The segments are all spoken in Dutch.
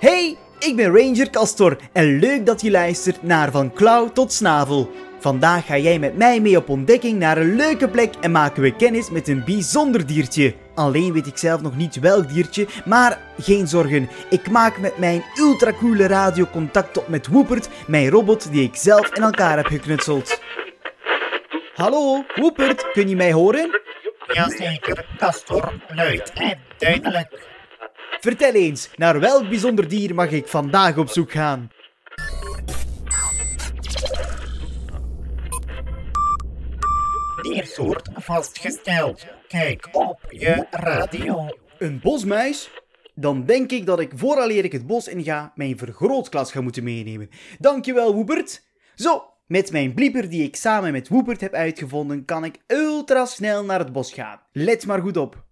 Hey, ik ben Ranger Castor en leuk dat je luistert naar Van Klauw tot Snavel. Vandaag ga jij met mij mee op ontdekking naar een leuke plek en maken we kennis met een bijzonder diertje. Alleen weet ik zelf nog niet welk diertje, maar geen zorgen. Ik maak met mijn ultracoole radio contact op met Woepert, mijn robot die ik zelf in elkaar heb geknutseld. Hallo, Woepert, kun je mij horen? Jazeker, Castor, luid en duidelijk. Vertel eens, naar welk bijzonder dier mag ik vandaag op zoek gaan? Diersoort vastgesteld. Kijk op je radio. Een bosmuis? Dan denk ik dat ik vooraleer ik het bos inga, mijn vergrootglas ga moeten meenemen. Dankjewel, Woepert. Zo, met mijn blieper die ik samen met Woepert heb uitgevonden, kan ik ultra snel naar het bos gaan. Let maar goed op.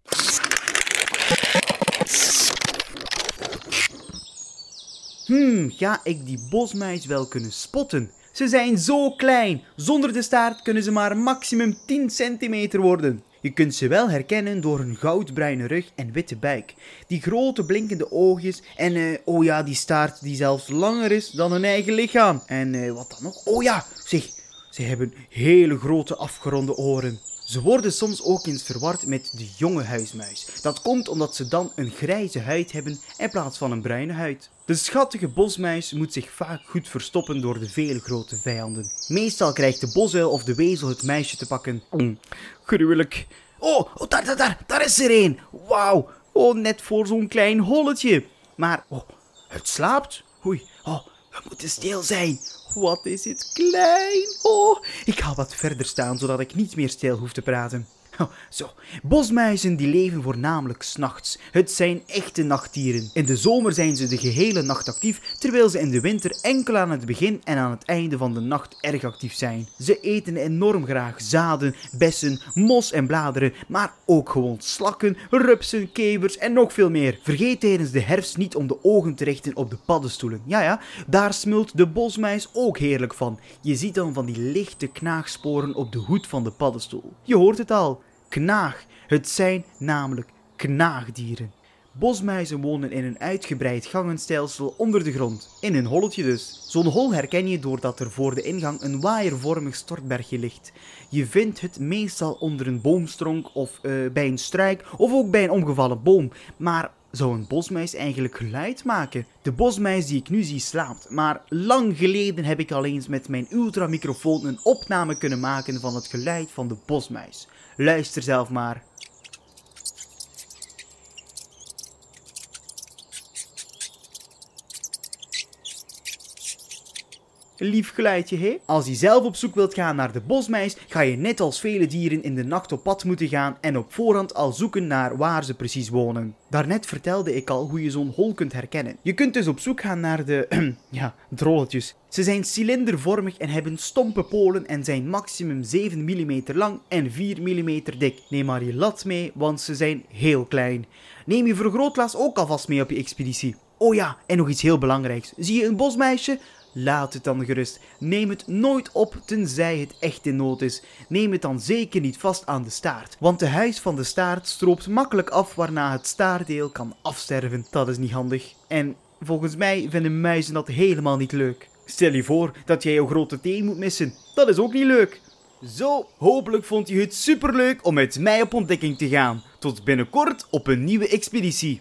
Hmm, ga ik die bosmuis wel kunnen spotten? Ze zijn zo klein. Zonder de staart kunnen ze maar maximum 10 centimeter worden. Je kunt ze wel herkennen door hun goudbruine rug en witte buik. Die grote blinkende oogjes en eh, oh ja, die staart die zelfs langer is dan hun eigen lichaam. En eh, wat dan nog? Oh ja, zeg, ze hebben hele grote afgeronde oren. Ze worden soms ook eens verward met de jonge huismuis. Dat komt omdat ze dan een grijze huid hebben in plaats van een bruine huid. De schattige bosmuis moet zich vaak goed verstoppen door de vele grote vijanden. Meestal krijgt de bosuil of de wezel het muisje te pakken. Mm, gruwelijk. Oh, oh, daar, daar, daar, daar is er een. Wauw. Oh, net voor zo'n klein holletje. Maar, oh, het slaapt. Oei, oh, we moeten stil zijn. Wat is het klein. Oh, ik ga wat verder staan, zodat ik niet meer stil hoef te praten. Oh, zo, bosmuizen die leven voornamelijk s'nachts. Het zijn echte nachtdieren. In de zomer zijn ze de gehele nacht actief, terwijl ze in de winter enkel aan het begin en aan het einde van de nacht erg actief zijn. Ze eten enorm graag zaden, bessen, mos en bladeren, maar ook gewoon slakken, rupsen, kevers en nog veel meer. Vergeet tijdens de herfst niet om de ogen te richten op de paddenstoelen. Ja ja, daar smult de bosmuis ook heerlijk van. Je ziet dan van die lichte knaagsporen op de hoed van de paddenstoel. Je hoort het al. Knaag. Het zijn namelijk knaagdieren. Bosmuizen wonen in een uitgebreid gangenstelsel onder de grond, in een holletje dus. Zo'n hol herken je doordat er voor de ingang een waaiervormig stortbergje ligt. Je vindt het meestal onder een boomstronk of eh, bij een struik of ook bij een omgevallen boom. Maar zou een bosmuis eigenlijk geluid maken? De bosmuis die ik nu zie slaapt, maar lang geleden heb ik al eens met mijn ultramicrofoon een opname kunnen maken van het geluid van de bosmuis. Luister zelf maar. Lief geluidje, hè? Als je zelf op zoek wilt gaan naar de bosmuis, ga je net als vele dieren in de nacht op pad moeten gaan en op voorhand al zoeken naar waar ze precies wonen. Daarnet vertelde ik al hoe je zo'n hol kunt herkennen. Je kunt dus op zoek gaan naar de, ja, drolletjes. Ze zijn cilindervormig en hebben stompe polen en zijn maximum 7 mm lang en 4 mm dik. Neem maar je lat mee, want ze zijn heel klein. Neem je vergrootglas ook alvast mee op je expeditie. Oh ja, en nog iets heel belangrijks. Zie je een bosmeisje? Laat het dan gerust. Neem het nooit op tenzij het echt in nood is. Neem het dan zeker niet vast aan de staart, want de huis van de staart stroopt makkelijk af waarna het staartdeel kan afsterven. Dat is niet handig. En volgens mij vinden muizen dat helemaal niet leuk. Stel je voor dat jij jouw grote teen moet missen. Dat is ook niet leuk. Zo, hopelijk vond je het superleuk om met mij op ontdekking te gaan. Tot binnenkort op een nieuwe expeditie.